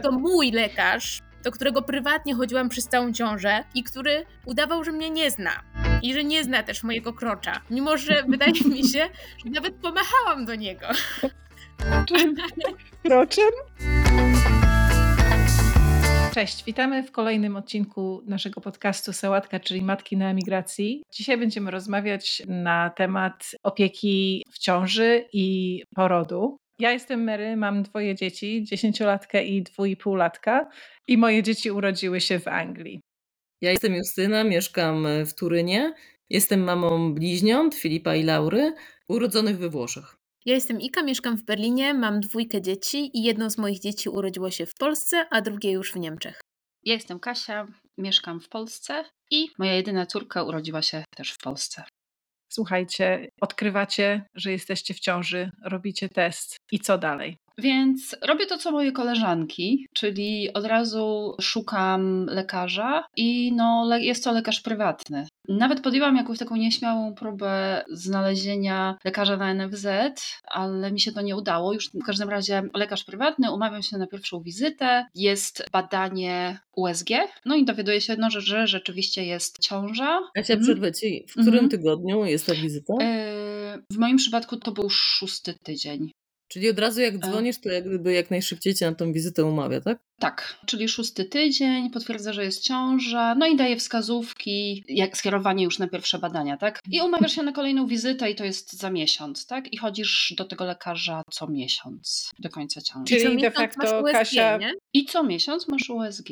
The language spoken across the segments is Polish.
był to mój lekarz, do którego prywatnie chodziłam przez całą ciążę i który udawał, że mnie nie zna. I że nie zna też mojego krocza. Mimo, że wydaje mi się, że nawet pomachałam do niego. Kroczem? Cześć, witamy w kolejnym odcinku naszego podcastu Sałatka, czyli Matki na emigracji. Dzisiaj będziemy rozmawiać na temat opieki w ciąży i porodu. Ja jestem Mary, mam dwoje dzieci, dziesięciolatkę i dwójpółlatka i moje dzieci urodziły się w Anglii. Ja jestem Justyna, mieszkam w Turynie. Jestem mamą bliźniąt Filipa i Laury, urodzonych we Włoszech. Ja jestem Ika, mieszkam w Berlinie, mam dwójkę dzieci i jedno z moich dzieci urodziło się w Polsce, a drugie już w Niemczech. Ja jestem Kasia, mieszkam w Polsce i moja jedyna córka urodziła się też w Polsce. Słuchajcie, odkrywacie, że jesteście w ciąży, robicie test i co dalej? Więc robię to, co moje koleżanki, czyli od razu szukam lekarza i no, jest to lekarz prywatny. Nawet podjęłam jakąś taką nieśmiałą próbę znalezienia lekarza na NFZ, ale mi się to nie udało. Już w każdym razie lekarz prywatny, umawiam się na pierwszą wizytę, jest badanie USG, no i dowiaduję się, no, że, że rzeczywiście jest ciąża. Ja cię przerwę ci, w którym mhm. tygodniu jest ta wizyta? Yy, w moim przypadku to był szósty tydzień. Czyli od razu jak e. dzwonisz, to jak gdyby jak najszybciej cię na tą wizytę umawia, tak? Tak, czyli szósty tydzień, potwierdza, że jest ciąża, no i daje wskazówki, jak skierowanie już na pierwsze badania, tak? I umawiasz się na kolejną wizytę i to jest za miesiąc, tak? I chodzisz do tego lekarza co miesiąc do końca ciąży. Czyli de facto USG, Kasia... Nie? I co miesiąc masz USG.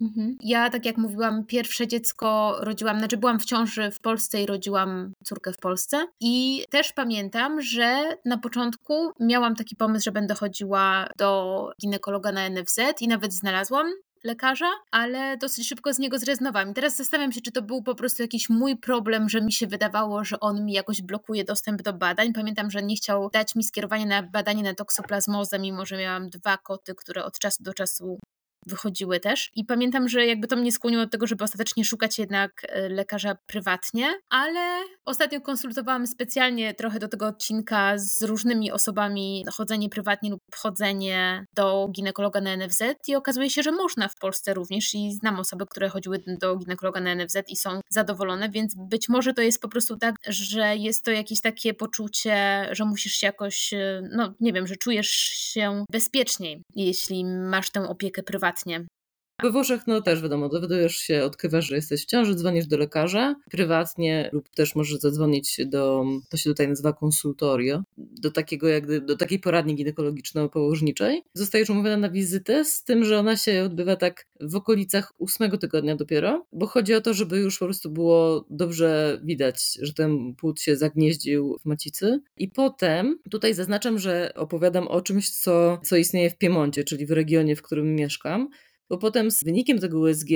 Mhm. Ja, tak jak mówiłam, pierwsze dziecko rodziłam, znaczy byłam w ciąży w Polsce i rodziłam córkę w Polsce. I też pamiętam, że na początku miałam taki pomysł, że będę chodziła do ginekologa na NFZ i nawet znalazłam lekarza, ale dosyć szybko z niego zrezygnowałam. I teraz zastanawiam się, czy to był po prostu jakiś mój problem, że mi się wydawało, że on mi jakoś blokuje dostęp do badań. Pamiętam, że nie chciał dać mi skierowania na badanie na toksoplazmozę, mimo że miałam dwa koty, które od czasu do czasu wychodziły też. I pamiętam, że jakby to mnie skłoniło do tego, żeby ostatecznie szukać jednak e, lekarza prywatnie, ale ostatnio konsultowałam specjalnie trochę do tego odcinka z różnymi osobami chodzenie prywatnie lub chodzenie do ginekologa na NFZ i okazuje się, że można w Polsce również i znam osoby, które chodziły do ginekologa na NFZ i są zadowolone, więc być może to jest po prostu tak, że jest to jakieś takie poczucie, że musisz się jakoś, e, no nie wiem, że czujesz się bezpieczniej, jeśli masz tę opiekę prywatną prywatnie. We Włoszech, no też wiadomo, dowiadujesz się, odkrywasz, że jesteś w ciąży, dzwonisz do lekarza prywatnie lub też możesz zadzwonić do, to się tutaj nazywa konsultorio, do takiego jakby, do takiej poradni ginekologiczno-położniczej. Zostajesz umówiona na wizytę z tym, że ona się odbywa tak w okolicach ósmego tygodnia dopiero, bo chodzi o to, żeby już po prostu było dobrze widać, że ten płód się zagnieździł w macicy. I potem, tutaj zaznaczam, że opowiadam o czymś, co, co istnieje w Piemoncie, czyli w regionie, w którym mieszkam, bo potem z wynikiem tego USG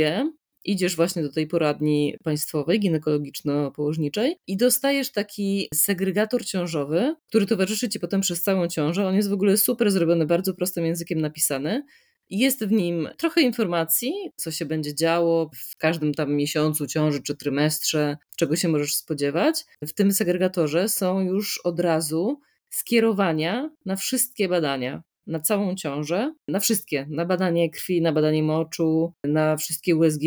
idziesz właśnie do tej poradni państwowej, ginekologiczno-położniczej i dostajesz taki segregator ciążowy, który towarzyszy ci potem przez całą ciążę. On jest w ogóle super zrobiony, bardzo prostym językiem napisany. Jest w nim trochę informacji, co się będzie działo w każdym tam miesiącu ciąży czy trymestrze, czego się możesz spodziewać. W tym segregatorze są już od razu skierowania na wszystkie badania na całą ciążę, na wszystkie, na badanie krwi, na badanie moczu, na wszystkie USG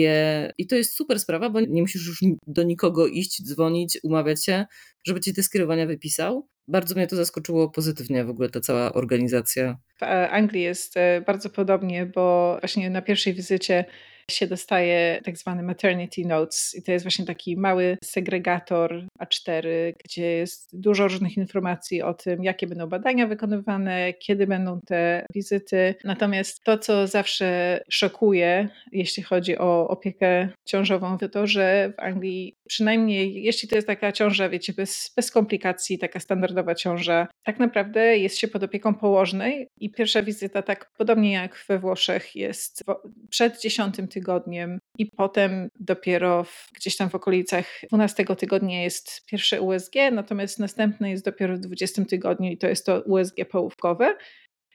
i to jest super sprawa, bo nie musisz już do nikogo iść, dzwonić, umawiać się, żeby ci te skierowania wypisał. Bardzo mnie to zaskoczyło pozytywnie w ogóle ta cała organizacja. W Anglii jest e, bardzo podobnie, bo właśnie na pierwszej wizycie się dostaje tak zwany maternity notes i to jest właśnie taki mały segregator A4, gdzie jest dużo różnych informacji o tym, jakie będą badania wykonywane, kiedy będą te wizyty. Natomiast to, co zawsze szokuje, jeśli chodzi o opiekę ciążową, to to, że w Anglii przynajmniej jeśli to jest taka ciąża, wiecie, bez, bez komplikacji, taka standardowa ciąża, tak naprawdę jest się pod opieką położnej i pierwsza wizyta, tak podobnie jak we Włoszech, jest przed dziesiątym tygodniem i potem dopiero w, gdzieś tam w okolicach 12 tygodnia jest pierwsze USG, natomiast następne jest dopiero w 20 tygodniu i to jest to USG połówkowe.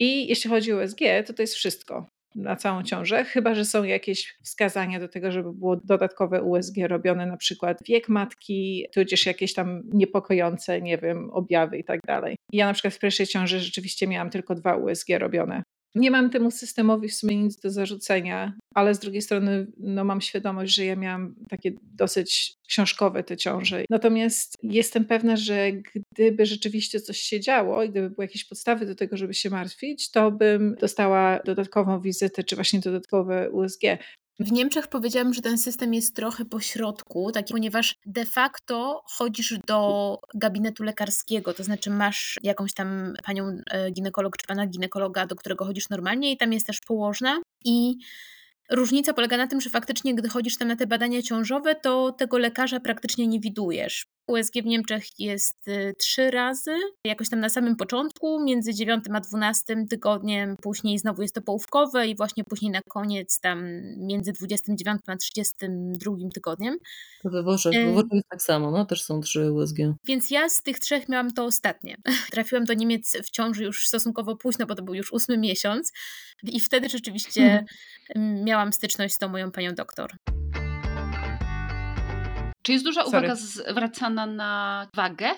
I jeśli chodzi o USG, to to jest wszystko na całą ciążę, chyba że są jakieś wskazania do tego, żeby było dodatkowe USG robione, na przykład wiek matki, tudzież jakieś tam niepokojące, nie wiem, objawy i tak dalej. Ja na przykład w pierwszej ciąży rzeczywiście miałam tylko dwa USG robione. Nie mam temu systemowi w sumie nic do zarzucenia, ale z drugiej strony no, mam świadomość, że ja miałam takie dosyć książkowe te ciąże. Natomiast jestem pewna, że gdyby rzeczywiście coś się działo i gdyby były jakieś podstawy do tego, żeby się martwić, to bym dostała dodatkową wizytę, czy właśnie dodatkowe USG. W Niemczech powiedziałam, że ten system jest trochę po środku, taki, ponieważ de facto chodzisz do gabinetu lekarskiego, to znaczy masz jakąś tam panią e, ginekolog czy pana ginekologa, do którego chodzisz normalnie i tam jest też położna i Różnica polega na tym, że faktycznie, gdy chodzisz tam na te badania ciążowe, to tego lekarza praktycznie nie widujesz. USG w Niemczech jest y, trzy razy, jakoś tam na samym początku, między 9 a 12 tygodniem, później znowu jest to połówkowe i właśnie później na koniec tam między 29 a 32 tygodniem. To we Włoszech, we Włoszech jest tak samo, no też są trzy USG. Więc ja z tych trzech miałam to ostatnie. Trafiłam do Niemiec w ciąży już stosunkowo późno, bo to był już ósmy miesiąc i wtedy rzeczywiście hmm. miałam styczność z tą moją panią doktor. Czy jest duża Sorry. uwaga zwracana na wagę?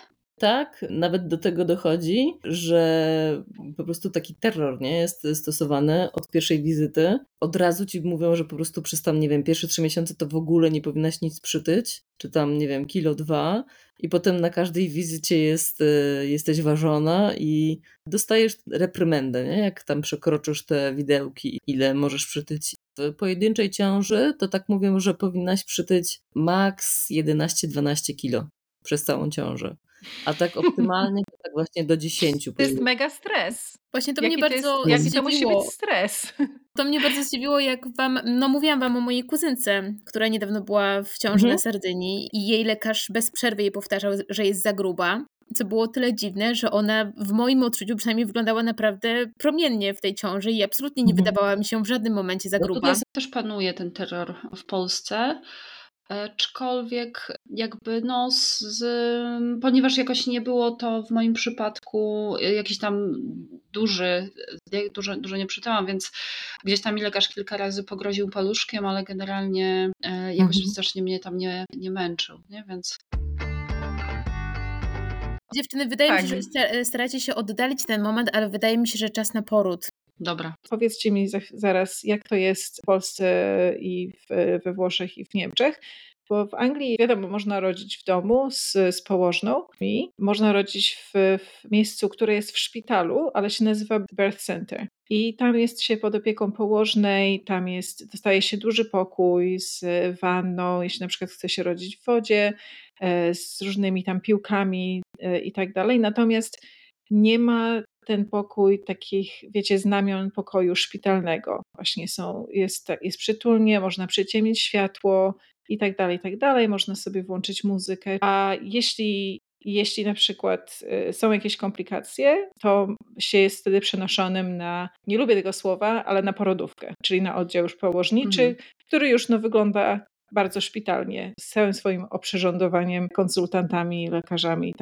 Tak, nawet do tego dochodzi, że po prostu taki terror nie jest stosowany od pierwszej wizyty. Od razu ci mówią, że po prostu przez tam, nie wiem, pierwsze trzy miesiące to w ogóle nie powinnaś nic przytyć, czy tam, nie wiem, kilo dwa, i potem na każdej wizycie jest, e, jesteś ważona i dostajesz reprymendę, nie? jak tam przekroczysz te widełki, ile możesz przytyć w pojedynczej ciąży, to tak mówią, że powinnaś przytyć maks 11-12 kilo przez całą ciążę. A tak optymalnie to tak właśnie do 10. To jest mega stres. Właśnie to jaki mnie bardzo jest, Jaki to musi być stres? To mnie bardzo zdziwiło, jak wam, no mówiłam wam o mojej kuzynce, która niedawno była w ciąży mhm. na Sardynii i jej lekarz bez przerwy jej powtarzał, że jest za gruba co było tyle dziwne, że ona w moim odczuciu przynajmniej wyglądała naprawdę promiennie w tej ciąży i absolutnie nie mhm. wydawała mi się w żadnym momencie za no gruba. No też panuje ten terror w Polsce. Aczkolwiek jakby no, z, ponieważ jakoś nie było to w moim przypadku jakiś tam duży, dużo, dużo nie przytałam, więc gdzieś tam mi lekarz kilka razy pogroził paluszkiem, ale generalnie e, jakoś mhm. strasznie mnie tam nie, nie męczył, nie? więc... Dziewczyny, wydaje tak. mi się, że e, staracie się oddalić ten moment, ale wydaje mi się, że czas na poród. Dobra. Powiedzcie mi zaraz, jak to jest w Polsce i w, we Włoszech i w Niemczech. Bo w Anglii, wiadomo, można rodzić w domu z, z położną i można rodzić w, w miejscu, które jest w szpitalu, ale się nazywa birth center. I tam jest się pod opieką położnej, tam jest, dostaje się duży pokój z wanną, jeśli na przykład chce się rodzić w wodzie, e, z różnymi tam piłkami e, i tak dalej. Natomiast nie ma ten pokój takich, wiecie, znamion pokoju szpitalnego. Właśnie są, jest, jest przytulnie, można przyciemnić światło i tak dalej, i tak dalej. Można sobie włączyć muzykę. A jeśli jeśli na przykład y, są jakieś komplikacje, to się jest wtedy przenoszonym na, nie lubię tego słowa, ale na porodówkę, czyli na oddział już położniczy, mhm. który już no, wygląda bardzo szpitalnie, z całym swoim oprzyrządowaniem, konsultantami, lekarzami i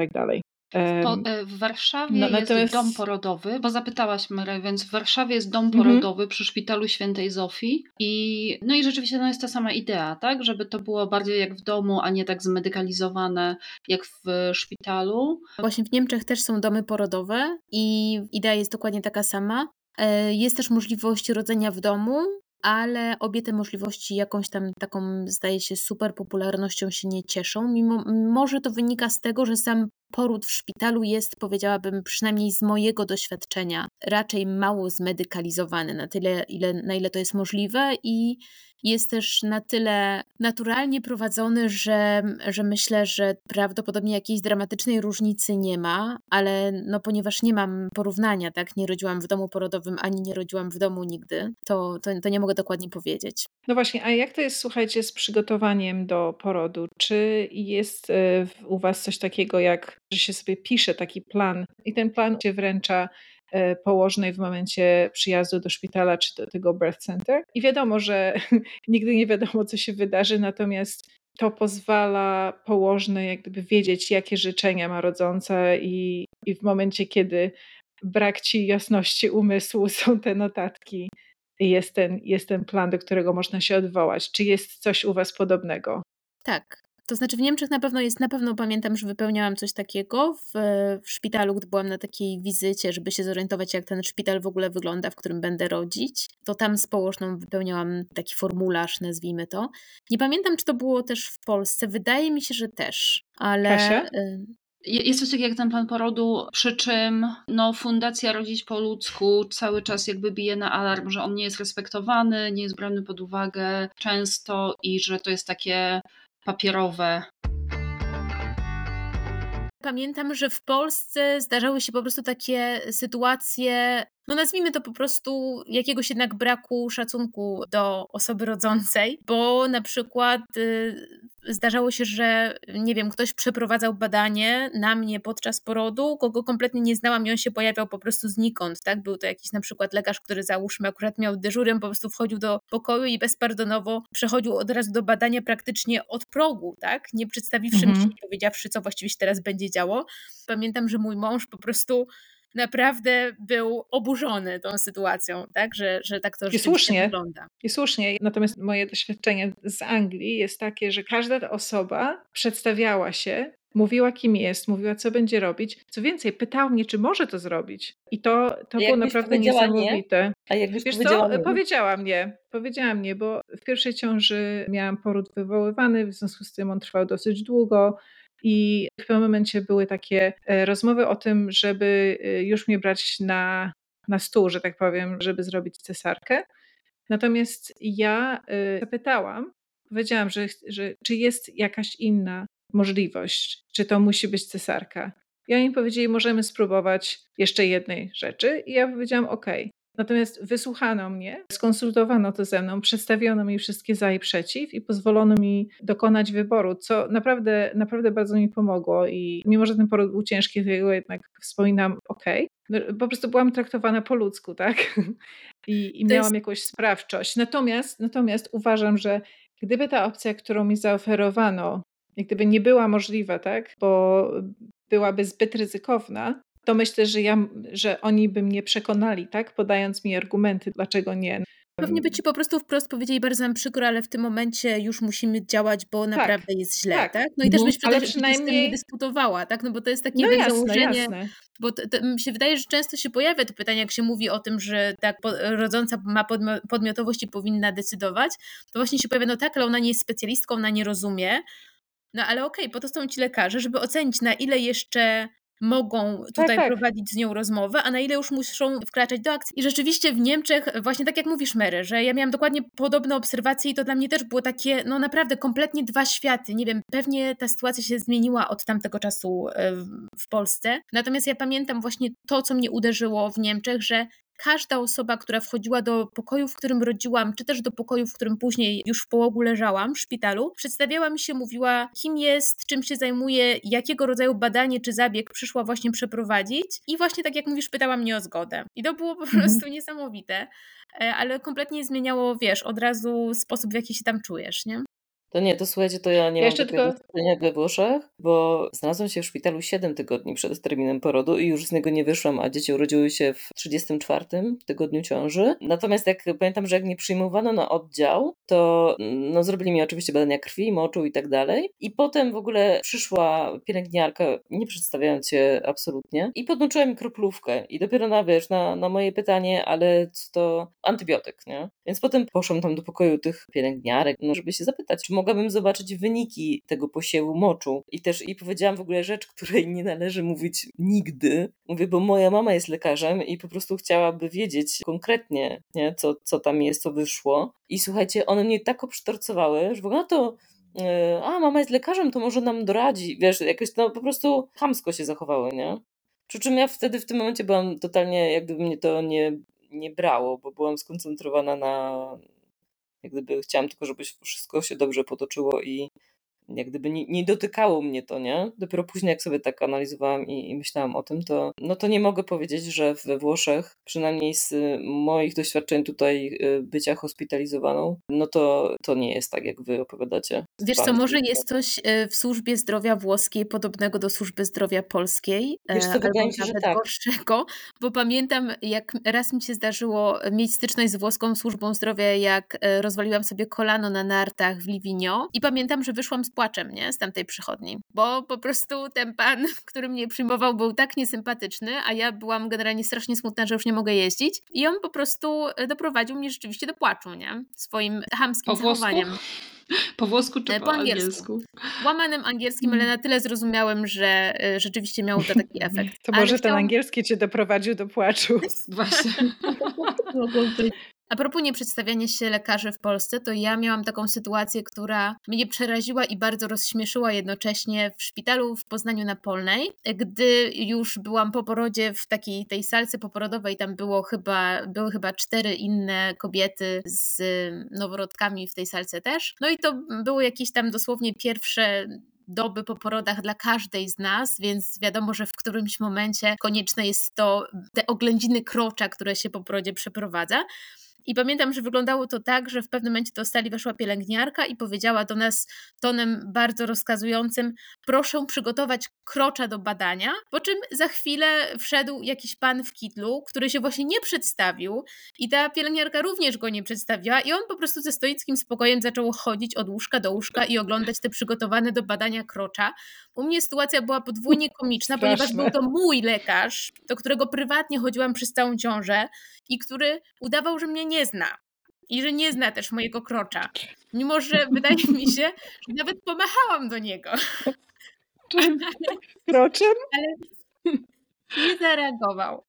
E, w Warszawie no, natomiast... jest dom porodowy, bo zapytałaś Mary, więc w Warszawie jest dom mhm. porodowy przy szpitalu świętej Zofii i no i rzeczywiście to jest ta sama idea, tak, żeby to było bardziej jak w domu, a nie tak zmedykalizowane jak w szpitalu. Właśnie w Niemczech też są domy porodowe i idea jest dokładnie taka sama. E, jest też możliwość rodzenia w domu, ale obie te możliwości jakąś tam taką, zdaje się, super popularnością się nie cieszą. Mimo, może to wynika z tego, że sam poród w szpitalu jest, powiedziałabym, przynajmniej z mojego doświadczenia, raczej mało zmedykalizowany na tyle, ile, na ile to jest możliwe i jest też na tyle naturalnie prowadzony, że, że myślę, że prawdopodobnie jakiejś dramatycznej różnicy nie ma, ale no ponieważ nie mam porównania, tak, nie rodziłam w domu porodowym, ani nie rodziłam w domu nigdy, to, to, to nie mogę dokładnie powiedzieć. No właśnie, a jak to jest, słuchajcie, z przygotowaniem do porodu? Czy jest e, u Was coś takiego, jak że się sobie pisze taki plan i ten plan się wręcza położnej w momencie przyjazdu do szpitala czy do tego birth center. I wiadomo, że nigdy nie wiadomo, co się wydarzy, natomiast to pozwala położnej jak gdyby wiedzieć, jakie życzenia ma rodząca i, i w momencie, kiedy brak ci jasności umysłu, są te notatki, jest ten, jest ten plan, do którego można się odwołać. Czy jest coś u Was podobnego? Tak, To znaczy w Niemczech na pewno jest, na pewno pamiętam, że wypełniałam coś takiego w, w szpitalu, gdy byłam na takiej wizycie, żeby się zorientować, jak ten szpital w ogóle wygląda, w którym będę rodzić. To tam z położną wypełniałam taki formularz, nazwijmy to. Nie pamiętam, czy to było też w Polsce. Wydaje mi się, że też, ale... Kasia? y, Jest coś takiego jak ten plan porodu, przy czym no, Fundacja Rodzić po ludzku cały czas jakby bije na alarm, że on nie jest respektowany, nie jest brany pod uwagę często i że to jest takie papierowe. Pamiętam, że w Polsce zdarzały się po prostu takie sytuacje, no nazwijmy to po prostu jakiegoś jednak braku szacunku do osoby rodzącej, bo na przykład y, zdarzało się, że nie wiem, ktoś przeprowadzał badanie na mnie podczas porodu, kogo kompletnie nie znałam i on się pojawiał po prostu znikąd, tak? Był to jakiś na przykład lekarz, który załóżmy akurat miał dyżurem, po prostu wchodził do pokoju i bezpardonowo przechodził od razu do badania praktycznie od progu, tak? Nie przedstawiwszy mi się, Mhm. nie powiedziawszy, co właściwie się teraz będzie działo. Pamiętam, że mój mąż po prostu naprawdę był oburzony tą sytuacją, tak? Że, że tak to rzeczywiście słusznie. wygląda. I słusznie. Natomiast moje doświadczenie z Anglii jest takie, że każda ta osoba przedstawiała się, mówiła kim jest, mówiła co będzie robić. Co więcej, pytała mnie, czy może to zrobić. I to, to było naprawdę powiedziała nie? niesamowite. A jakbyś Wiesz powiedziała co, nie? powiedziała mnie, powiedziała mnie, bo w pierwszej ciąży miałam poród wywoływany, w związku z tym on trwał dosyć długo i w pewnym momencie były takie e, rozmowy o tym, żeby e, już mnie brać na, na stół, że tak powiem, żeby zrobić cesarkę. Natomiast ja y, zapytałam, powiedziałam, że, że czy jest jakaś inna możliwość, czy to musi być cesarka. I oni powiedzieli, możemy spróbować jeszcze jednej rzeczy. I ja powiedziałam, OK. Natomiast wysłuchano mnie, skonsultowano to ze mną, przedstawiono mi wszystkie za i przeciw i pozwolono mi dokonać wyboru, co naprawdę, naprawdę bardzo mi pomogło. I mimo, że ten poród był ciężki, to jego jednak wspominam OK. No, Po prostu byłam traktowana po ludzku, tak? I, i miałam jakąś sprawczość. Natomiast, natomiast uważam, że gdyby ta opcja, którą mi zaoferowano, jak gdyby nie była możliwa, tak? Bo byłaby zbyt ryzykowna, to myślę, że, ja, że oni by mnie przekonali, tak? Podając mi argumenty, dlaczego nie. Pewnie by ci po prostu wprost powiedzieli, bardzo nam przykro, ale w tym momencie już musimy działać, bo naprawdę jest źle, tak? tak. No i też Mhm. byś przede z tym nie przynajmniej- dyskutowała, tak? No bo to jest takie No jasne, założenie, jasne. bo to, to mi się wydaje, że często się pojawia to pytanie, jak się mówi o tym, że tak rodząca ma podmio- podmiotowość i powinna decydować, to właśnie się pojawia, no tak, ale ona nie jest specjalistką, ona nie rozumie, no ale okej, po to są ci lekarze, żeby ocenić na ile jeszcze mogą tutaj tak. prowadzić z nią rozmowę, a na ile już muszą wkraczać do akcji. I rzeczywiście w Niemczech, właśnie tak jak mówisz Mary, że ja miałam dokładnie podobne obserwacje i to dla mnie też było takie, no naprawdę kompletnie dwa światy. Nie wiem, pewnie ta sytuacja się zmieniła od tamtego czasu e, w Polsce. Natomiast ja pamiętam właśnie to, co mnie uderzyło w Niemczech, że każda osoba, która wchodziła do pokoju, w którym rodziłam, czy też do pokoju, w którym później już w połogu leżałam w szpitalu, przedstawiała mi się, mówiła, kim jest, czym się zajmuje, jakiego rodzaju badanie czy zabieg przyszła właśnie przeprowadzić. I właśnie tak jak mówisz, pytała mnie o zgodę. I to było po Mhm. prostu niesamowite, e, ale kompletnie zmieniało, wiesz, od razu sposób, w jaki się tam czujesz, nie? To nie, to słuchajcie, to ja nie Ja mam takiego tylko- we Włoszech, bo znalazłam się w szpitalu 7 tygodni przed terminem porodu i już z niego nie wyszłam, a dzieci urodziły się w 34 tygodniu ciąży. Natomiast jak pamiętam, że jak mnie przyjmowano na oddział, to no, zrobili mi oczywiście badania krwi, moczu i tak dalej. I potem w ogóle przyszła pielęgniarka, nie przedstawiając się absolutnie, i podłączyła mi kroplówkę. I dopiero na, wiesz, na, na moje pytanie, ale co to antybiotyk, nie? Więc potem poszłam tam do pokoju tych pielęgniarek, no, żeby się zapytać, czy mogłabym zobaczyć wyniki tego posiewu moczu. I też i powiedziałam w ogóle rzecz, której nie należy mówić nigdy. Mówię, bo moja mama jest lekarzem i po prostu chciałaby wiedzieć konkretnie, nie, co, co tam jest, co wyszło. I słuchajcie, one mnie tak obsztorcowały, że w ogóle no to e, a mama jest lekarzem, to może nam doradzi. Wiesz, jakoś no po prostu chamsko się zachowały, nie? Przy czym ja wtedy w tym momencie byłam totalnie, jak gdyby mnie to nie, nie brało, bo byłam skoncentrowana na, jak gdyby chciałam tylko, żeby wszystko się dobrze potoczyło i jak gdyby nie, nie dotykało mnie to, nie? Dopiero później jak sobie tak analizowałam i, i myślałam o tym, to no to nie mogę powiedzieć, że we Włoszech, przynajmniej z y, moich doświadczeń tutaj y, bycia hospitalizowaną, no to, to nie jest tak, jak wy opowiadacie. Wiesz co, może jest coś e, w służbie zdrowia włoskiej podobnego do służby zdrowia polskiej, e, Wiesz co, wydaje mi się, że tak. gorszego, bo pamiętam, jak raz mi się zdarzyło mieć styczność z włoską służbą zdrowia, jak e, rozwaliłam sobie kolano na nartach w Livigno i pamiętam, że wyszłam z płaczem, nie? Z tamtej przychodni. Bo po prostu ten pan, który mnie przyjmował, był tak niesympatyczny, a ja byłam generalnie strasznie smutna, że już nie mogę jeździć. I on po prostu e, doprowadził mnie rzeczywiście do płaczu, nie? Swoim chamskim po zachowaniem. Po włosku czy E, po, po angielsku? angielsku. Łamanym angielskim, ale na tyle zrozumiałem, że e, rzeczywiście miało to taki efekt. To Ale może ten chciałam- angielski cię doprowadził do płaczu. Właśnie. A propos nieprzedstawiania się lekarzy w Polsce, to ja miałam taką sytuację, która mnie przeraziła i bardzo rozśmieszyła jednocześnie w szpitalu w Poznaniu na Polnej, gdy już byłam po porodzie w takiej tej salce poporodowej, tam było chyba, były chyba cztery inne kobiety z noworodkami w tej salce też. No i to były jakieś tam dosłownie pierwsze doby po porodach dla każdej z nas, więc wiadomo, że w którymś momencie konieczne jest to te oględziny krocza, które się po porodzie przeprowadza. I pamiętam, że wyglądało to tak, że w pewnym momencie do sali weszła pielęgniarka i powiedziała do nas tonem bardzo rozkazującym: Proszę przygotować krocza do badania. Po czym za chwilę wszedł jakiś pan w kitlu, który się właśnie nie przedstawił, i ta pielęgniarka również go nie przedstawiła, i on po prostu ze stoickim spokojem zaczął chodzić od łóżka do łóżka i oglądać te przygotowane do badania krocza. U mnie sytuacja była podwójnie komiczna, ponieważ Straszne. był to mój lekarz, do którego prywatnie chodziłam przez całą ciążę i który udawał, że mnie nie zna. I że nie zna też mojego krocza. Mimo, że wydaje mi się, że nawet pomachałam do niego. Czym? Kroczem? Nie zareagował.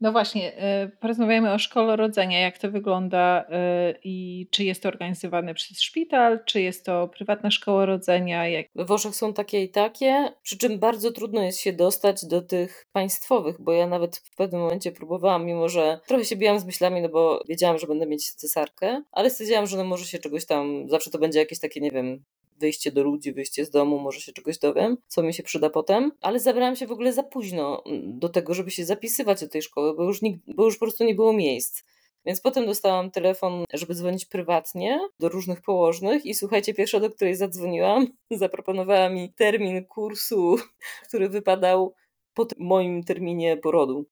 No właśnie, e, porozmawiamy o szkole rodzenia, jak to wygląda e, i czy jest to organizowane przez szpital, czy jest to prywatna szkoła rodzenia, jak... We Włoszech są takie i takie, przy czym bardzo trudno jest się dostać do tych państwowych, bo ja nawet w pewnym momencie próbowałam, mimo że trochę się biłam z myślami, no bo wiedziałam, że będę mieć cesarkę, ale stwierdziłam, że no może się czegoś tam, zawsze to będzie jakieś takie, nie wiem, wyjście do ludzi, wyjście z domu, może się czegoś dowiem, co mi się przyda potem, ale zabrałam się w ogóle za późno mm, do tego, żeby się zapisywać do tej szkoły, bo już, nikt, bo już po prostu nie było miejsc. Więc potem dostałam telefon, żeby dzwonić prywatnie do różnych położnych i słuchajcie, pierwsza, do której zadzwoniłam, zaproponowała mi termin kursu, który wypadał po moim terminie porodu.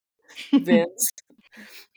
Więc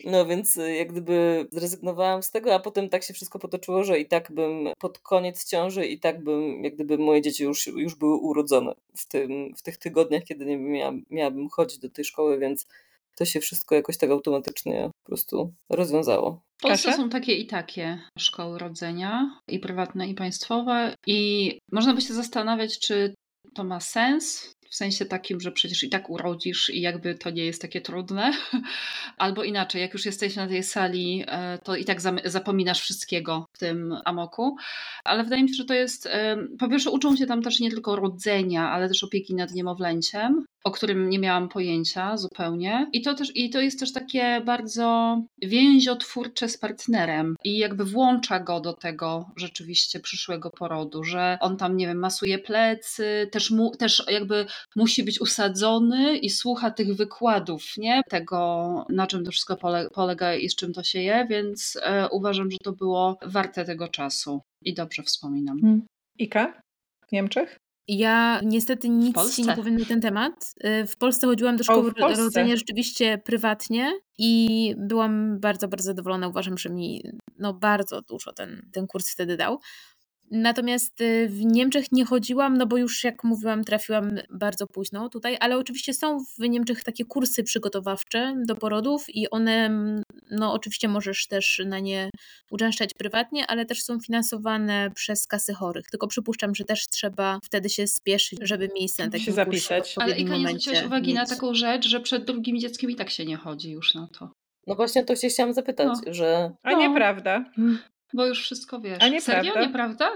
no więc y, jak gdyby zrezygnowałam z tego, a potem tak się wszystko potoczyło, że i tak bym pod koniec ciąży i tak bym, jak gdyby moje dzieci już, już były urodzone w, tym, w tych tygodniach, kiedy nie miałam, miałabym chodzić do tej szkoły, więc to się wszystko jakoś tak automatycznie po prostu rozwiązało. W Polsce są takie i takie szkoły rodzenia, i prywatne, i państwowe. I można by się zastanawiać, czy to ma sens. W sensie takim, że przecież i tak urodzisz i jakby to nie jest takie trudne. Albo inaczej, jak już jesteś na tej sali, e, to i tak zapominasz wszystkiego w tym amoku. Ale wydaje mi się, że to jest. Po pierwsze, uczą się tam też nie tylko rodzenia, ale też opieki nad niemowlęciem, o którym nie miałam pojęcia zupełnie. I to, też, I to jest też takie bardzo więziotwórcze z partnerem i jakby włącza go do tego rzeczywiście przyszłego porodu, że on tam, nie wiem, masuje plecy, też, mu, też jakby musi być usadzony i słucha tych wykładów, nie? Tego, na czym to wszystko pole, polega i z czym to się je, więc e, uważam, że to było warte tego czasu i dobrze wspominam. Ika w Niemczech? Ja niestety nic nie powiem na ten temat. Y, W Polsce chodziłam do szkoły Polsce. rodzenia rzeczywiście prywatnie i byłam bardzo, bardzo zadowolona. Uważam, że mi no, bardzo dużo ten, ten kurs wtedy dał. Natomiast y, w Niemczech nie chodziłam, no bo już jak mówiłam, trafiłam bardzo późno tutaj, ale oczywiście są w Niemczech takie kursy przygotowawcze do porodów i one, no oczywiście możesz też na nie uczęszczać prywatnie, ale też są finansowane przez kasy chorych. Tylko przypuszczam, że też trzeba wtedy się spieszyć, żeby miejsce na Się takim zapisać. Ale Ika, nie zwróciłaś uwagi na mieć. taką rzecz, że przed drugim dzieckiem i tak się nie chodzi już na to. No właśnie to się chciałam zapytać, że A No. nieprawda. Bo już wszystko wiesz. A nieprawda? Serio? Nieprawda?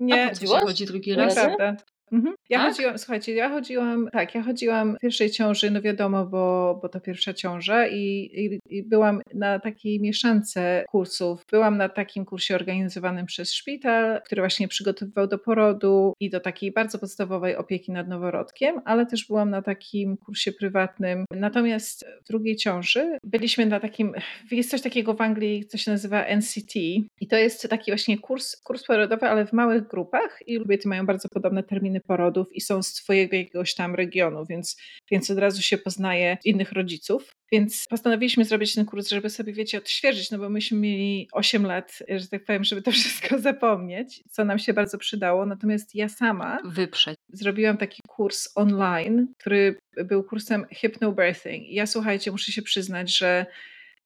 Nie, A po co się chodzi drugi raz? Nieprawda. Mhm. Ja Tak? chodziłam, słuchajcie, ja chodziłam, tak, ja chodziłam w pierwszej ciąży, no wiadomo, bo, bo to pierwsza ciąża i, i, i byłam na takiej mieszance kursów. Byłam na takim kursie organizowanym przez szpital, który właśnie przygotowywał do porodu i do takiej bardzo podstawowej opieki nad noworodkiem, ale też byłam na takim kursie prywatnym. Natomiast w drugiej ciąży byliśmy na takim, jest coś takiego w Anglii, co się nazywa NCT i to jest taki właśnie kurs, kurs porodowy, ale w małych grupach i kobiety mają bardzo podobne terminy porodów i są z twojego jakiegoś tam regionu, więc, więc od razu się poznaje innych rodziców. Więc postanowiliśmy zrobić ten kurs, żeby sobie, wiecie, odświeżyć, no bo myśmy mieli 8 lat, że tak powiem, żeby to wszystko zapomnieć, co nam się bardzo przydało. Natomiast ja sama Wyprzeć. zrobiłam taki kurs online, który był kursem hypnobirthing. Ja słuchajcie, muszę się przyznać, że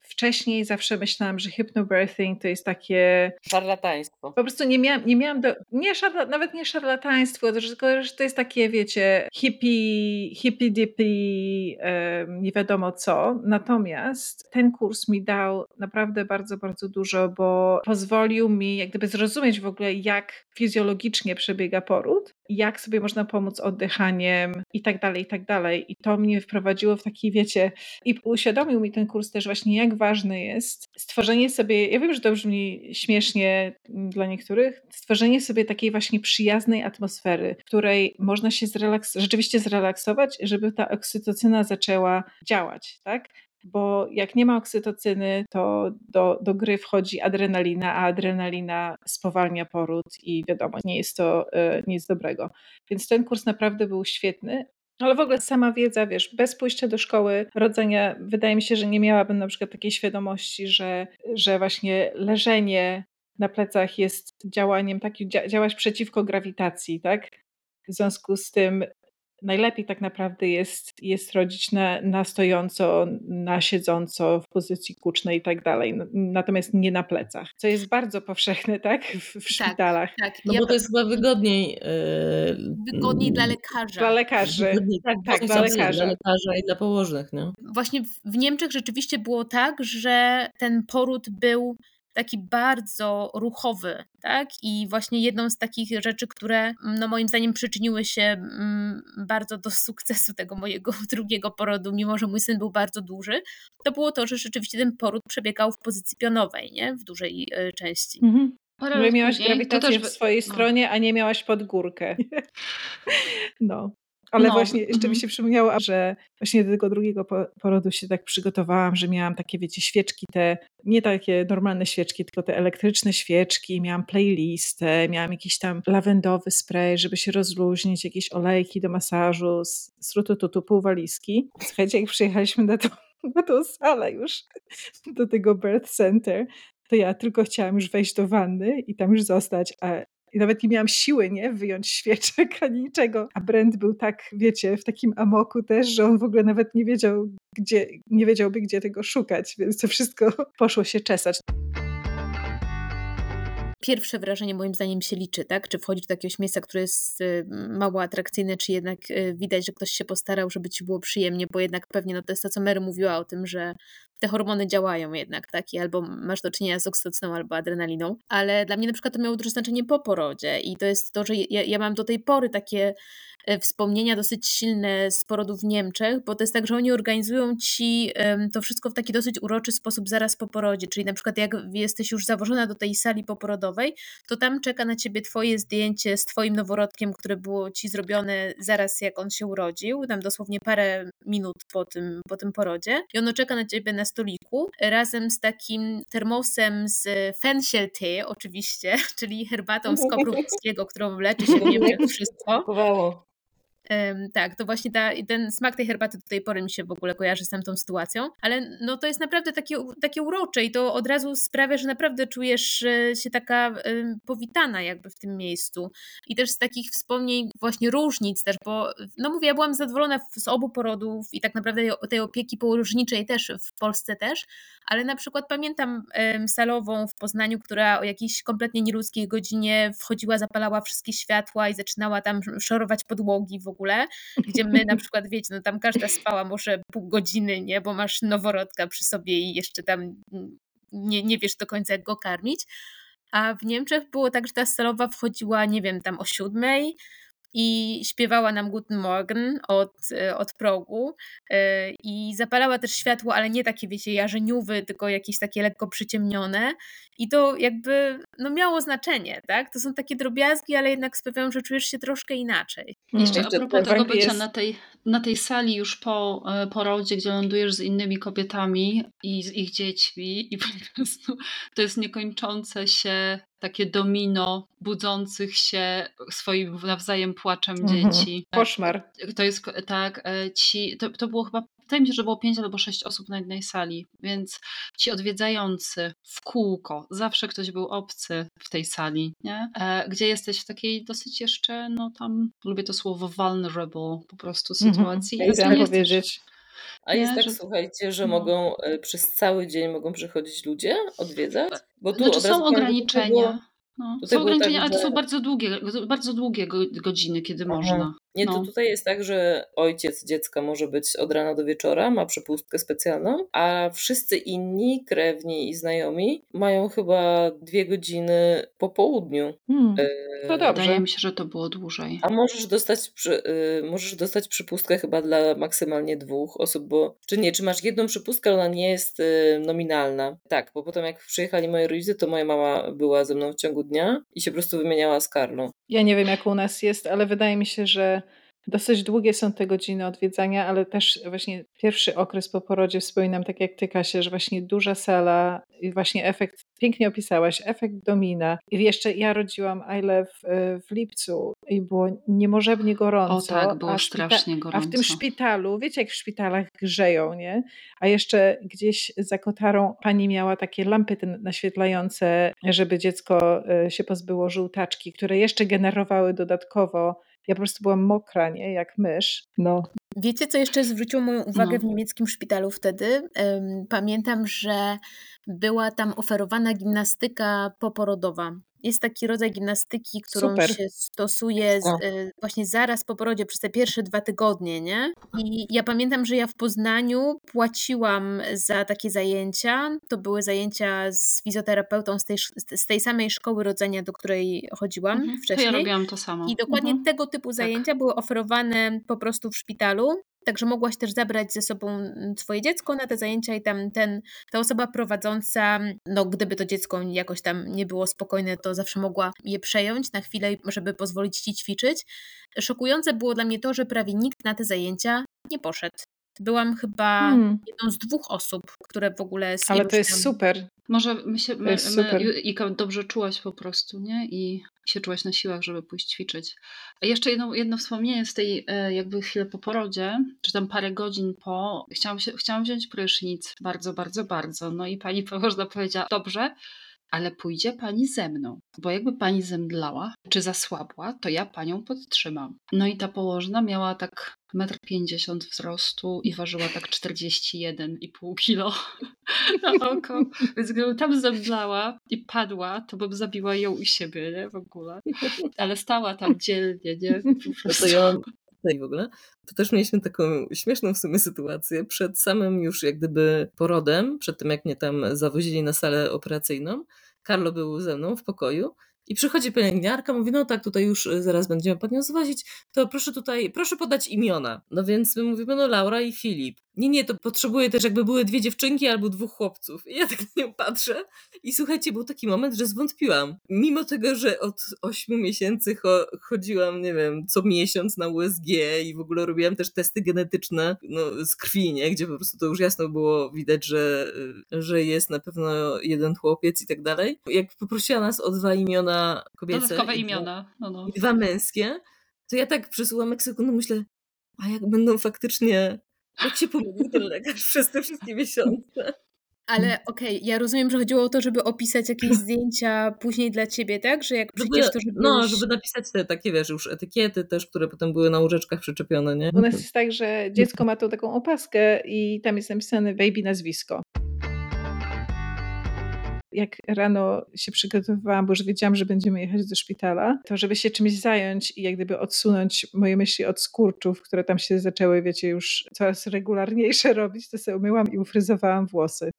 wcześniej zawsze myślałam, że hypnobirthing to jest takie. Szarlataństwo. Po prostu nie miałam, nie miałam do, nie szarla, nawet nie szarlataństwo, tylko że to jest takie, wiecie, hippie, hippie dippy, nie wiadomo co. Natomiast ten kurs mi dał naprawdę bardzo, bardzo dużo, bo pozwolił mi jak gdyby zrozumieć w ogóle, jak fizjologicznie przebiega poród, jak sobie można pomóc oddychaniem i tak dalej, i tak dalej. I to mnie wprowadziło w taki, wiecie, i uświadomił mi ten kurs też właśnie, jak ważne jest stworzenie sobie, ja wiem, że to brzmi śmiesznie dla niektórych, stworzenie sobie takiej właśnie przyjaznej atmosfery, w której można się zrelaks rzeczywiście zrelaksować, żeby ta oksytocyna zaczęła działać, tak? Bo jak nie ma oksytocyny, to do, do gry wchodzi adrenalina, a adrenalina spowalnia poród i wiadomo, nie jest to e, nic dobrego. Więc ten kurs naprawdę był świetny, ale w ogóle sama wiedza, wiesz, bez pójścia do szkoły rodzenia, wydaje mi się, że nie miałabym na przykład takiej świadomości, że, że właśnie leżenie na plecach jest działaniem takim, działać przeciwko grawitacji, tak? W związku z tym najlepiej tak naprawdę jest, jest rodzić na, na stojąco, na siedząco, w pozycji kucznej i tak dalej, natomiast nie na plecach, co jest bardzo powszechne, tak, w, w tak, szpitalach. Tak, no ja bo to jest chyba wygodniej. Yy, wygodniej dla lekarza. Dla lekarzy. Wygodniej, tak, tak dla lekarza. Dla lekarza i dla położnych. No. Właśnie w Niemczech rzeczywiście było tak, że ten poród był taki bardzo ruchowy, tak? I właśnie jedną z takich rzeczy, które no moim zdaniem przyczyniły się mm, bardzo do sukcesu tego mojego drugiego porodu, mimo że mój syn był bardzo duży, to było to, że rzeczywiście ten poród przebiegał w pozycji pionowej, nie? W dużej e, części. Mhm. Parę miałaś grawitację w swojej no. stronie, a nie miałaś pod górkę. no. Ale no, właśnie jeszcze mm. mi się przypomniało, że właśnie do tego drugiego porodu się tak przygotowałam, że miałam takie, wiecie, świeczki te, nie takie normalne świeczki, tylko te elektryczne świeczki, miałam playlistę, miałam jakiś tam lawendowy spray, żeby się rozluźnić, jakieś olejki do masażu, z, rutututu, pół walizki. Słuchajcie, jak przyjechaliśmy na, to, na tą salę już, do tego birth center, to ja tylko chciałam już wejść do wanny i tam już zostać, a i nawet nie miałam siły, nie, wyjąć świeczek ani niczego. A Brent był tak, wiecie, w takim amoku też, że on w ogóle nawet nie wiedział, gdzie, nie wiedziałby, gdzie tego szukać, więc to wszystko poszło się czesać pierwsze wrażenie moim zdaniem się liczy, tak? Czy wchodzić do jakiegoś miejsca, które jest y, mało atrakcyjne, czy jednak y, widać, że ktoś się postarał, żeby ci było przyjemnie, bo jednak pewnie no to jest to, co Mary mówiła o tym, że te hormony działają jednak, tak? Albo masz do czynienia z oksytocyną, albo adrenaliną, ale dla mnie na przykład to miało duże znaczenie po porodzie. I to jest to, że ja, ja mam do tej pory takie e, wspomnienia dosyć silne z porodów w Niemczech, bo to jest tak, że oni organizują ci to wszystko w taki dosyć uroczy sposób zaraz po porodzie, czyli na przykład jak jesteś już zawożona do tej sali poporodowej, to tam czeka na ciebie twoje zdjęcie z twoim noworodkiem, które było ci zrobione zaraz jak on się urodził, tam dosłownie parę minut po tym, po tym porodzie. I ono czeka na ciebie na stoliku razem z takim termosem z Fencheltee oczywiście, czyli herbatą z kopru którą leczy się w Niemczech wszystko. Tak, to właśnie ta, ten smak tej herbaty do tej pory mi się w ogóle kojarzy z tamtą sytuacją, ale no to jest naprawdę takie, takie urocze i to od razu sprawia, że naprawdę czujesz się taka powitana jakby w tym miejscu. I też z takich wspomnień właśnie różnic też, bo no mówię, ja byłam zadowolona z obu porodów i tak naprawdę tej opieki położniczej też w Polsce też, ale na przykład pamiętam salową w Poznaniu, która o jakiejś kompletnie nieludzkiej godzinie wchodziła, zapalała wszystkie światła i zaczynała tam szorować podłogi w ogóle ogóle, gdzie my na przykład, wiecie, no tam każda spała może pół godziny, nie, bo masz noworodka przy sobie i jeszcze tam nie, nie wiesz do końca jak go karmić. A w Niemczech było tak, że ta salowa wchodziła, nie wiem, tam o siódmej, i śpiewała nam Guten Morgen od, e, od progu e, i zapalała też światło, ale nie takie, wiecie, jarzeniówy, tylko jakieś takie lekko przyciemnione i to jakby no, miało znaczenie, tak? To są takie drobiazgi, ale jednak sprawiają, że czujesz się troszkę inaczej. Jeszcze a propos tego bycia jest... na, tej, na tej sali już po e, porodzie, gdzie lądujesz z innymi kobietami i z ich dziećmi i po prostu to jest niekończące się takie domino budzących się swoim nawzajem płaczem mhm. dzieci. Koszmar. To jest tak, e, ci, to, to było chyba wydaje mi się, że było pięć albo sześć osób na jednej sali, więc ci odwiedzający w kółko, zawsze ktoś był obcy w tej sali, nie? E, gdzie jesteś w takiej dosyć jeszcze, no tam, lubię to słowo vulnerable po prostu Mhm. sytuacji. Ja I chciałam nie jesteś- powiedzieć. A jest tak, że- słuchajcie, że no. mogą e, przez cały dzień mogą przychodzić ludzie odwiedzać? Bo tu Znaczy są ograniczenia. było- No, są było tak, ograniczenia, ale to są bardzo długie, bardzo długie go- godziny, kiedy Aha. można. Nie, to No. tutaj jest tak, że ojciec dziecka może być od rana do wieczora, ma przepustkę specjalną, a wszyscy inni, krewni i znajomi mają chyba dwie godziny po południu. Hmm. E, To dobrze. Wydaje mi się, że to było dłużej. A możesz dostać, przy, y, możesz dostać przypustkę chyba dla maksymalnie dwóch osób, bo czy nie, czy masz jedną przypustkę, ale ona nie jest y, nominalna. Tak, bo potem jak przyjechali moi rodzice, to moja mama była ze mną w ciągu dnia i się po prostu wymieniała z Karlą. Ja nie wiem, jak u nas jest, ale wydaje mi się, że dosyć długie są te godziny odwiedzania, ale też właśnie pierwszy okres po porodzie wspominam, tak jak ty, Kasia, że właśnie duża sala i właśnie efekt, pięknie opisałaś, efekt domina. I jeszcze ja rodziłam Aile w, w lipcu i było niemożebnie gorąco. O tak, było strasznie A w gorąco. tym szpitalu, wiecie jak w szpitalach grzeją, nie? A jeszcze gdzieś za kotarą pani miała takie lampy naświetlające, żeby dziecko e, się pozbyło żółtaczki, które jeszcze generowały dodatkowo. Ja po prostu byłam mokra, nie? Jak mysz. No. Wiecie, co jeszcze zwróciło moją uwagę No. w niemieckim szpitalu wtedy? Pamiętam, że była tam oferowana gimnastyka poporodowa. Jest taki rodzaj gimnastyki, którą Super. się stosuje z, e, właśnie zaraz po porodzie, przez te pierwsze dwa tygodnie, nie? I ja pamiętam, że ja w Poznaniu płaciłam za takie zajęcia. To były zajęcia z fizjoterapeutą z tej, z tej samej szkoły rodzenia, do której chodziłam Mhm. To wcześniej. ja robiłam to samo. I dokładnie Mhm. tego typu zajęcia były oferowane po prostu w szpitalu. Także mogłaś też zabrać ze sobą mm, swoje dziecko na te zajęcia i tam ten, ta osoba prowadząca, no gdyby to dziecko jakoś tam nie było spokojne, to zawsze mogła je przejąć na chwilę, żeby pozwolić ci ćwiczyć. Szokujące było dla mnie to, że prawie nikt na te zajęcia nie poszedł. Byłam chyba Hmm. jedną z dwóch osób, które w ogóle Ale to jest super. Może my się, my, my. Ika, dobrze czułaś po prostu, nie? I się czułaś na siłach, żeby pójść ćwiczyć. A jeszcze jedno, jedno wspomnienie z tej e, jakby chwilę po porodzie, czy tam parę godzin po, chciałam, się, chciałam wziąć prysznic, bardzo, bardzo, bardzo. No i pani położna powiedziała, dobrze, ale pójdzie pani ze mną, bo jakby pani zemdlała, czy zasłabła, to ja panią podtrzymam. No i ta położna miała tak 1,50 m wzrostu i ważyła tak 41,5 kilo na oko. Więc gdybym tam zemdlała i padła, to bym zabiła ją i siebie, nie? W ogóle. Ale stała tam dzielnie, nie? Po No prostu. to ja tutaj w ogóle. To też mieliśmy taką śmieszną w sumie sytuację. Przed samym już jak gdyby porodem, przed tym jak mnie tam zawozili na salę operacyjną, Karlo był ze mną w pokoju i przychodzi pielęgniarka, mówi, no tak, tutaj już y, zaraz będziemy panią zwozić, to proszę tutaj, proszę podać imiona. No więc my mówimy, no Laura i Filip. Nie, nie, to potrzebuję też jakby były dwie dziewczynki albo dwóch chłopców. I ja tak na nią patrzę i słuchajcie, był taki moment, że zwątpiłam. Mimo tego, że od ośmiu miesięcy cho chodziłam, nie wiem, co miesiąc na USG i w ogóle robiłam też testy genetyczne no, z krwi, nie? gdzie po prostu to już jasno było widać, że, że jest na pewno jeden chłopiec i tak dalej. Jak poprosiła nas o dwa imiona kobiece Dodatkowe i dwa- imiona. No, no. i dwa męskie, to ja tak przez ułamek sekundy myślę, a jak będą faktycznie, jak się pomylił ten lekarz przez te wszystkie miesiące. Ale okej, ja rozumiem, że chodziło o to, żeby opisać jakieś zdjęcia później dla ciebie, tak? Że jak Żeby, przyjdziesz, to żeby no, już... żeby napisać te takie, wiesz, już etykiety też, które potem były na łóżeczkach przyczepione, nie? U nas jest tak, że dziecko ma tą taką opaskę i tam jest napisane baby nazwisko. Jak rano się przygotowywałam, bo już wiedziałam, że będziemy jechać do szpitala, to żeby się czymś zająć i jak gdyby odsunąć moje myśli od skurczów, które tam się zaczęły, wiecie, już coraz regularniejsze robić, to sobie umyłam i ufryzowałam włosy.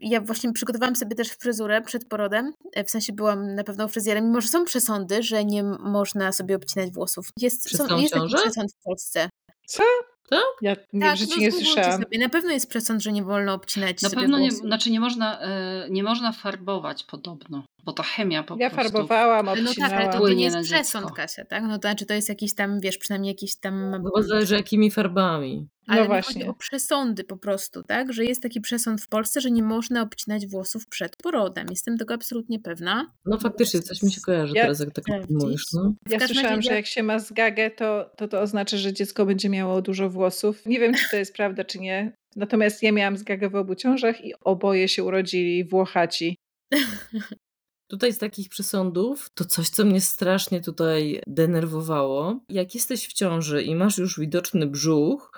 Ja właśnie przygotowałam sobie też fryzurę przed porodem. E, W sensie byłam na pewno u fryzjera, mimo że są przesądy, że nie można sobie obcinać włosów. Jest, Przez są, jest taki przesąd w Polsce. Co? Tak? Ja nie, tak, w życiu no nie słyszałam. Sobie. Na pewno jest przesąd, że nie wolno obcinać Na sobie pewno nie, znaczy nie można, e, nie można farbować podobno, bo to chemia po Ja prostu. farbowałam, No tak, ale to, obcinałam. nie jest przesąd, Kasia, tak? No to znaczy to jest jakiś tam, wiesz, przynajmniej jakiś tam... No bo zależy jakimi farbami. Ale No właśnie. chodzi o przesądy po prostu, tak? Że jest taki przesąd w Polsce, że nie można obcinać włosów przed porodem. Jestem tego absolutnie pewna. No faktycznie, coś mi się kojarzy Ja- teraz, jak tak sprawdzić. mówisz. No. Ja słyszałam, razie że ja- jak się ma zgagę, to, to to oznacza, że dziecko będzie miało dużo włosów. Nie wiem, czy to jest prawda, czy nie. Natomiast ja miałam zgagę w obu ciążach i oboje się urodzili Włochaci. Tutaj z takich przesądów, to coś, co mnie strasznie tutaj denerwowało. Jak jesteś w ciąży i masz już widoczny brzuch,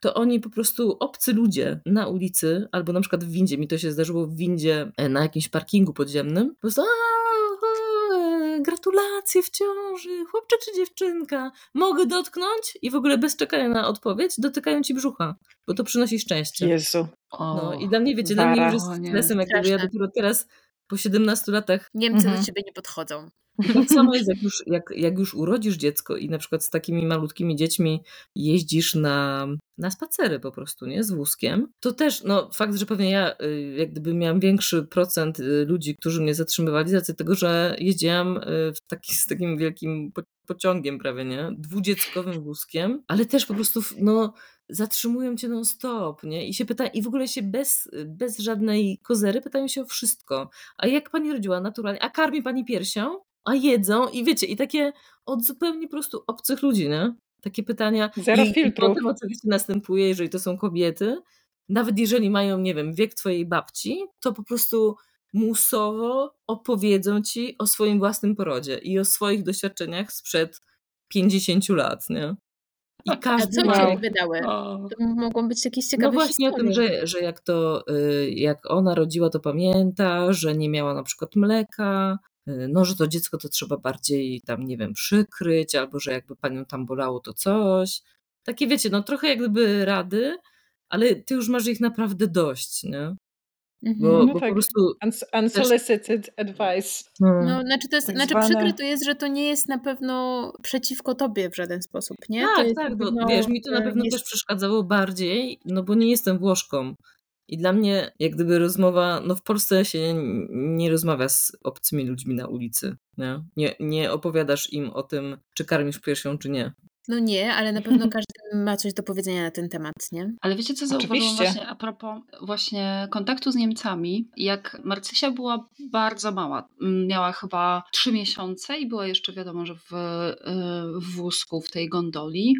to oni po prostu obcy ludzie na ulicy, albo na przykład w windzie, mi to się zdarzyło w windzie e, na jakimś parkingu podziemnym, po prostu "A, e, gratulacje w ciąży, chłopcze czy dziewczynka, mogę dotknąć? I w ogóle bez czekania na odpowiedź dotykają ci brzucha, bo to przynosi szczęście. Jezu. No i dla mnie, wiecie, dla mnie już jest stresem, jak ja dopiero teraz po 17 latach Niemcy Mhm. do ciebie nie podchodzą. i tak samo jest, jak już, jak, jak już urodzisz dziecko i na przykład z takimi malutkimi dziećmi jeździsz na, na spacery po prostu, nie? Z wózkiem, to też, no fakt, że pewnie ja y, jak gdyby miałam większy procent y, ludzi, którzy mnie zatrzymywali z racji tego, że jeździłam y, w taki, z takim wielkim po, pociągiem prawie, nie? Dwudzieckowym wózkiem, ale też po prostu, no zatrzymują cię non stop, nie? I się pyta, i w ogóle się bez, bez żadnej kozery pytają się o wszystko. A jak pani rodziła naturalnie? A karmi pani piersią? A jedzą? I wiecie, i takie od zupełnie po prostu obcych ludzi, nie? Takie pytania. Zero I, I filtrów. potem oczywiście następuje, jeżeli to są kobiety, nawet jeżeli mają, nie wiem, wiek twojej babci, to po prostu musowo opowiedzą ci o swoim własnym porodzie i o swoich doświadczeniach sprzed 50 lat, nie? I A każdy co ma... O. To mogą być jakieś No ciekawe właśnie o tym, że, że jak to, y, jak ona rodziła, to pamięta, że nie miała na przykład mleka, no, że to dziecko to trzeba bardziej tam, nie wiem, przykryć, albo że jakby panią tam bolało to coś. Takie wiecie, no trochę jak gdyby rady, ale ty już masz ich naprawdę dość, nie? Mhm. Bo, No bo tak. po prostu... Uns- unsolicited advice. No, znaczy to jest, Tak znaczy przykre to jest, że to nie jest na pewno przeciwko tobie w żaden sposób, nie? to Tak, jest tak, bo pewno, wiesz, mi to na e, pewno jest- też przeszkadzało bardziej, no bo nie jestem Włoszką. I dla mnie, jak gdyby rozmowa, no w Polsce się n- nie rozmawia z obcymi ludźmi na ulicy, nie? Nie, nie opowiadasz im o tym, czy karmisz piersią, czy nie. No nie, ale na pewno każdy ma coś do powiedzenia na ten temat, nie? Ale wiecie, co zauważyłam Oczywiście. właśnie a propos właśnie kontaktu z Niemcami? Jak Marcysia była bardzo mała, m, miała chyba trzy miesiące i była jeszcze wiadomo, że w, y, w wózku, w tej gondoli.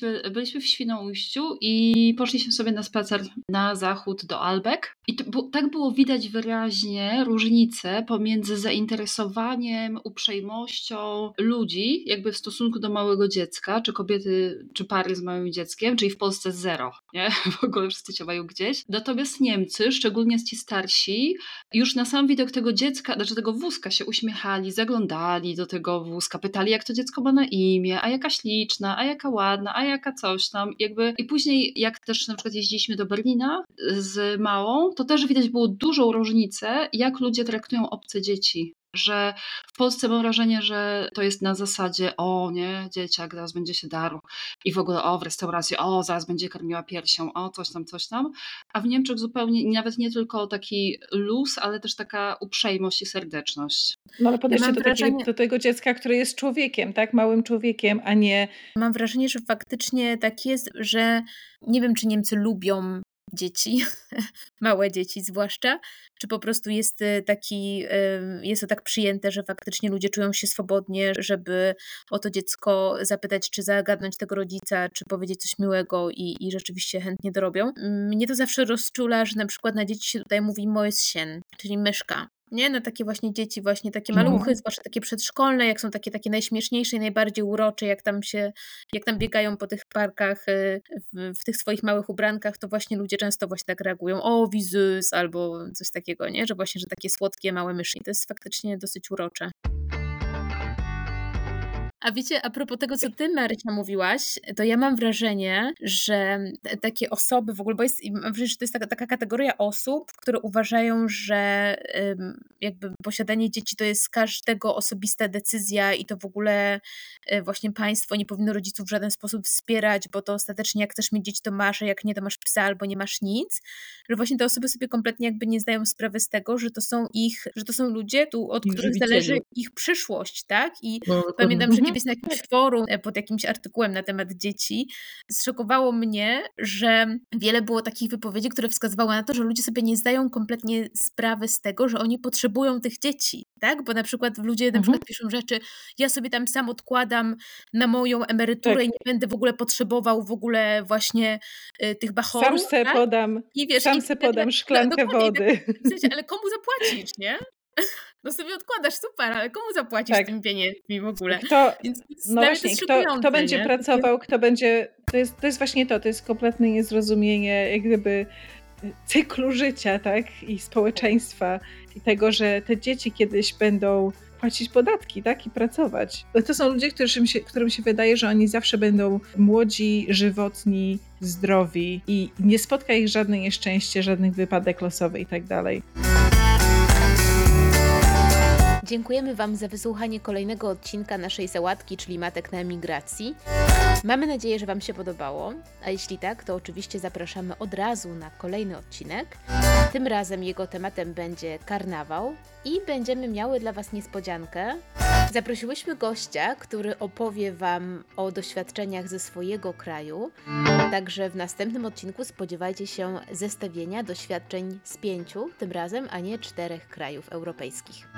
By- Byliśmy w Świnoujściu i poszliśmy sobie na spacer na zachód do Albek. I to, bu- tak było widać wyraźnie różnicę pomiędzy zainteresowaniem, uprzejmością ludzi, jakby w stosunku do małego dziecka, czy kobiety, czy pary z małym dzieckiem, czyli w Polsce zero, nie? W ogóle wszyscy się mają gdzieś. Natomiast Niemcy, szczególnie ci starsi, już na sam widok tego dziecka, znaczy tego wózka się uśmiechali, zaglądali do tego wózka, pytali jak to dziecko ma na imię, a jaka śliczna, a jaka ładna, a jaka coś tam. Jakby i później jak też na przykład jeździliśmy do Berlina z małą, to też widać było dużą różnicę, jak ludzie traktują obce dzieci. Że w Polsce mam wrażenie, że to jest na zasadzie, o nie, dzieciak zaraz będzie się darł i w ogóle o w restauracji, o zaraz będzie karmiła piersią, o coś tam, coś tam. A w Niemczech zupełnie, nawet nie tylko taki luz, ale też taka uprzejmość i serdeczność. No ale podejście mam do, takiego, wrażenie- do tego dziecka, które jest człowiekiem, tak? Małym człowiekiem, a nie Mam wrażenie, że faktycznie tak jest, że nie wiem, czy Niemcy lubią dzieci, małe dzieci zwłaszcza, czy po prostu jest y, taki, y, jest to tak przyjęte, że faktycznie ludzie czują się swobodnie, żeby o to dziecko zapytać, czy zagadnąć tego rodzica, czy powiedzieć coś miłego i, i rzeczywiście chętnie to robią. Mnie to zawsze rozczula, że na przykład na dzieci się tutaj mówi Mäuschen, czyli myszka. Nie, na takie właśnie dzieci, właśnie takie No. maluchy, zwłaszcza takie przedszkolne, jak są takie, takie najśmieszniejsze i najbardziej urocze, jak tam się, jak tam biegają po tych parkach y, w, w tych swoich małych ubrankach, to właśnie ludzie często właśnie tak reagują, o wizus, albo coś takiego, nie? Że właśnie, że takie słodkie, małe myszy. To jest faktycznie dosyć urocze. A wiecie, a propos tego, co ty, Marysia, mówiłaś, to ja mam wrażenie, że te- takie osoby w ogóle, bo jest, mam wrażenie, że to jest taka, taka kategoria osób, które uważają, że jakby posiadanie dzieci to jest każdego osobista decyzja i to w ogóle y, właśnie państwo nie powinno rodziców w żaden sposób wspierać, bo to ostatecznie jak chcesz mieć dzieci, to masz, a jak nie, to masz psa albo nie masz nic. Że właśnie te osoby sobie kompletnie jakby nie zdają sprawy z tego, że to są ich, że to są ludzie, tu, od Ich których zależy ich przyszłość, tak? I No. Pamiętam, że kiedyś na jakimś forum e, pod jakimś artykułem na temat dzieci, zszokowało mnie, że wiele było takich wypowiedzi, które wskazywały na to, że ludzie sobie nie zdają kompletnie sprawy z tego, że oni potrzebują tych dzieci, tak? Bo na przykład ludzie na Mhm. przykład piszą rzeczy, ja sobie tam sam odkładam na moją emeryturę Tak. i nie będę w ogóle potrzebował w ogóle właśnie y, tych Sam bachorów, se tak? podam, I wiesz, sam i se podam no, szklankę tak- wody. w sensie, ale komu zapłacisz, nie? No sobie odkładasz, super, ale komu zapłacisz Tak. tymi pieniędzmi w ogóle? Kto, Więc no mnie to właśnie, kto, kto będzie nie? pracował, kto będzie. To jest, to jest właśnie to, to jest kompletne niezrozumienie, jak gdyby cyklu życia, tak? I społeczeństwa, i tego, że te dzieci kiedyś będą płacić podatki, tak? I pracować. Bo To są ludzie, którym się, którym się wydaje, że oni zawsze będą młodzi, żywotni, zdrowi i nie spotka ich żadne nieszczęście, żadnych wypadek losowy i tak dalej. Dziękujemy Wam za wysłuchanie kolejnego odcinka naszej sałatki, czyli Matek na emigracji. Mamy nadzieję, że Wam się podobało, a jeśli tak, to oczywiście zapraszamy od razu na kolejny odcinek. Tym razem jego tematem będzie karnawał i będziemy miały dla Was niespodziankę. Zaprosiłyśmy gościa, który opowie Wam o doświadczeniach ze swojego kraju. Także w następnym odcinku spodziewajcie się zestawienia doświadczeń z pięciu, tym razem, a nie czterech krajów europejskich.